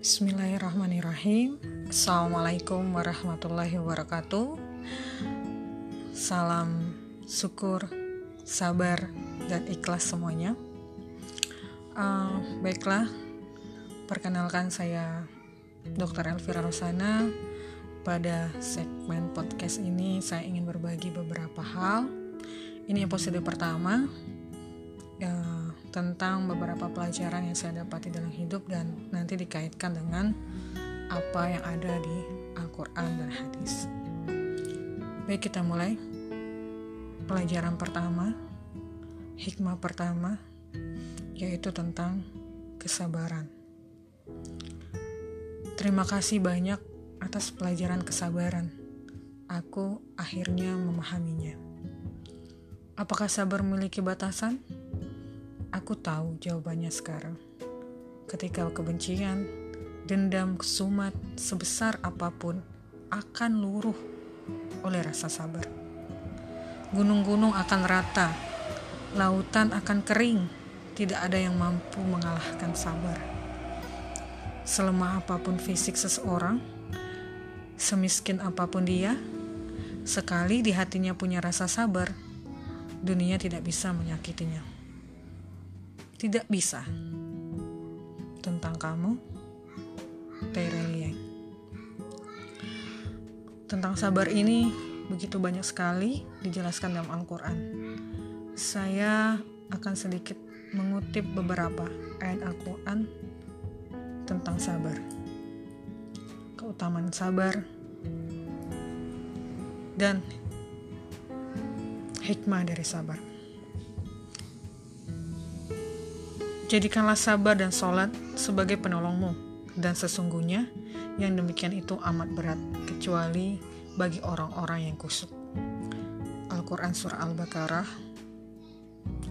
Bismillahirrahmanirrahim. Assalamualaikum warahmatullahi wabarakatuh. Salam syukur, sabar, dan ikhlas semuanya. Uh, Baiklah, perkenalkan saya Dr. Elvira Rosana. Pada segmen podcast ini saya ingin berbagi beberapa hal. Ini episode pertama. Uh, tentang beberapa pelajaran yang saya dapati dalam hidup dan nanti dikaitkan dengan apa yang ada di Al-Quran dan hadis. Baik kita mulai. Pelajaran pertama, hikmah pertama, yaitu tentang kesabaran. Terima kasih banyak atas pelajaran kesabaran. Aku akhirnya memahaminya. Apakah sabar memiliki batasan? Aku tahu jawabannya sekarang. Ketika kebencian, dendam, kesumat sebesar apa pun akan luruh oleh rasa sabar. Gunung-gunung akan rata, lautan akan kering, tidak ada yang mampu mengalahkan sabar. Selemah apa pun fisik seseorang, semiskin apa pun dia, sekali di hatinya punya rasa sabar, dunia tidak bisa menyakitinya tidak bisa. Tentang kamu Tereliang tentang sabar ini begitu banyak sekali dijelaskan dalam Al-Quran. Saya akan sedikit mengutip beberapa ayat Al-Quran tentang sabar. Keutamaan sabar dan hikmah dari sabar Jadikanlah sabar dan sholat sebagai penolongmu, dan sesungguhnya yang demikian itu amat berat, kecuali bagi orang-orang yang kusuk. Al-Quran Surah Al-Baqarah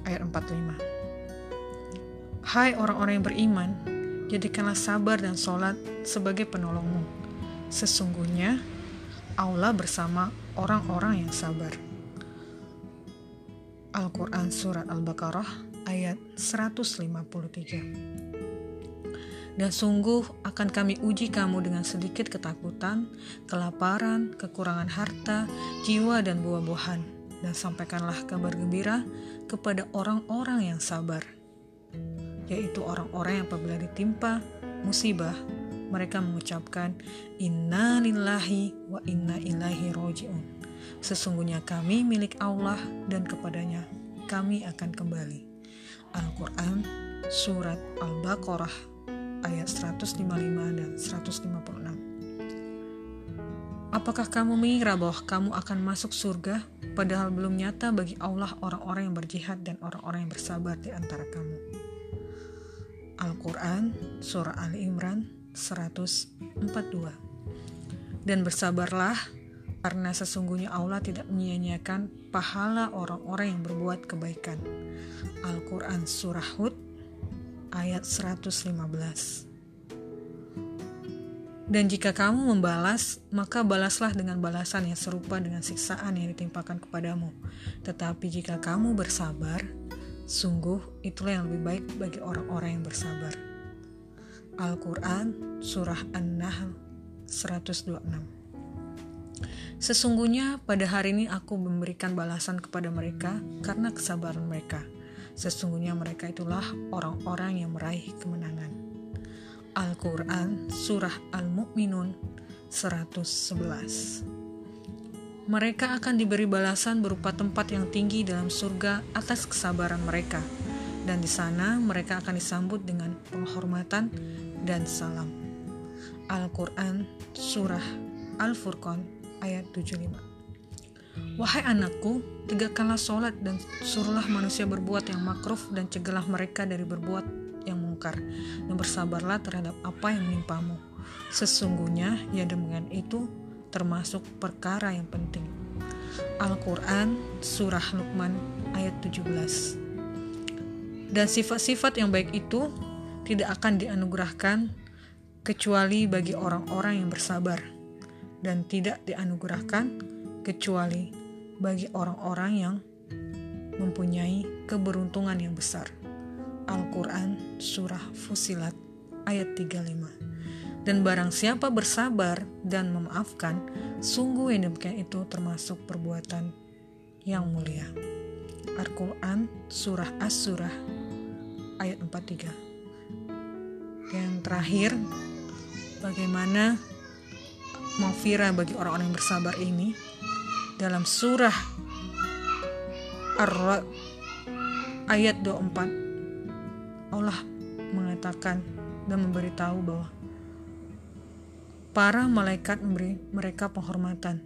ayat 45 Hai orang-orang yang beriman, jadikanlah sabar dan sholat sebagai penolongmu. Sesungguhnya Allah bersama orang-orang yang sabar. Al-Quran Surat Al-Baqarah ayat 153. Dan sungguh akan kami uji kamu dengan sedikit ketakutan, kelaparan, kekurangan harta, jiwa dan buah-buahan. Dan sampaikanlah kabar gembira kepada orang-orang yang sabar. Yaitu orang-orang yang apabila ditimpa musibah, mereka mengucapkan Inna lillahi wa inna ilaihi roji'un. Sesungguhnya kami milik Allah dan kepadanya kami akan kembali. Al-Quran Surat Al-Baqarah ayat 155 dan 156 Apakah kamu mengira bahwa kamu akan masuk surga padahal belum nyata bagi Allah orang-orang yang berjihad dan orang-orang yang bersabar di antara kamu? Al-Quran Surah Ali Imran 142 Dan bersabarlah karena sesungguhnya Allah tidak menyia-nyiakan pahala orang-orang yang berbuat kebaikan. Al-Quran Surah Hud ayat 115 Dan jika kamu membalas, maka balaslah dengan balasan yang serupa dengan siksaan yang ditimpakan kepadamu. Tetapi jika kamu bersabar, sungguh itulah yang lebih baik bagi orang-orang yang bersabar. Al-Quran Surah An-Nahl 126 Sesungguhnya pada hari ini aku memberikan balasan kepada mereka karena kesabaran mereka. Sesungguhnya mereka itulah orang-orang yang meraih kemenangan. Al-Quran Surah Al-Mu'minun 111 Mereka akan diberi balasan berupa tempat yang tinggi dalam surga atas kesabaran mereka. Dan di sana mereka akan disambut dengan penghormatan dan salam. Al-Quran Surah Al-Furqan ayat 75. Wahai anakku, tegakkanlah sholat dan suruhlah manusia berbuat yang makruf dan cegahlah mereka dari berbuat yang mungkar dan bersabarlah terhadap apa yang menimpamu. Sesungguhnya yang demikian itu termasuk perkara yang penting. Al-Quran Surah Luqman ayat 17 Dan sifat-sifat yang baik itu tidak akan dianugerahkan kecuali bagi orang-orang yang bersabar dan tidak dianugerahkan kecuali bagi orang-orang yang mempunyai keberuntungan yang besar. Al-Quran Surah Fusilat ayat 35. Dan barang siapa bersabar dan memaafkan, sungguh yang demikian itu termasuk perbuatan yang mulia. Al-Quran Surah As-Surah ayat 43 Yang terakhir, bagaimana maghfirah bagi orang-orang yang bersabar ini dalam surah ar ayat 24 Allah mengatakan dan memberitahu bahwa para malaikat memberi mereka penghormatan.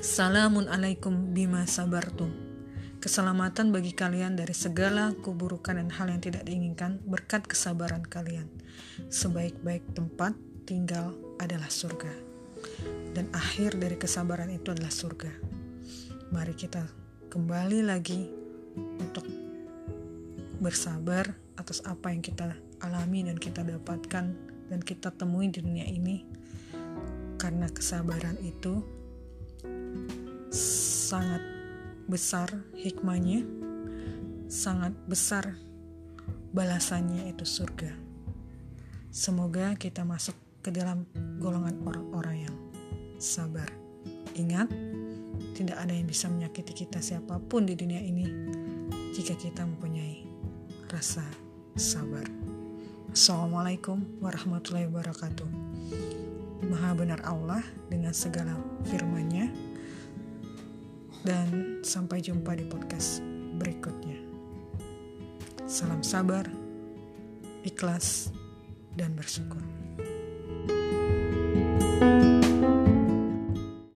Salamun alaikum bima sabartum. Keselamatan bagi kalian dari segala keburukan dan hal yang tidak diinginkan berkat kesabaran kalian. Sebaik-baik tempat tinggal adalah surga. Dan akhir dari kesabaran itu adalah surga. Mari kita kembali lagi untuk bersabar atas apa yang kita alami dan kita dapatkan dan kita temui di dunia ini. Karena kesabaran itu sangat besar hikmahnya, sangat besar balasannya itu surga. Semoga kita masuk ke dalam golongan orang-orang yang sabar. Ingat, tidak ada yang bisa menyakiti kita siapa pun di dunia ini jika kita mempunyai rasa sabar. Assalamualaikum warahmatullahi wabarakatuh. Maha benar Allah dengan segala firman-Nya dan sampai jumpa di podcast berikutnya. Salam sabar, ikhlas, dan bersyukur.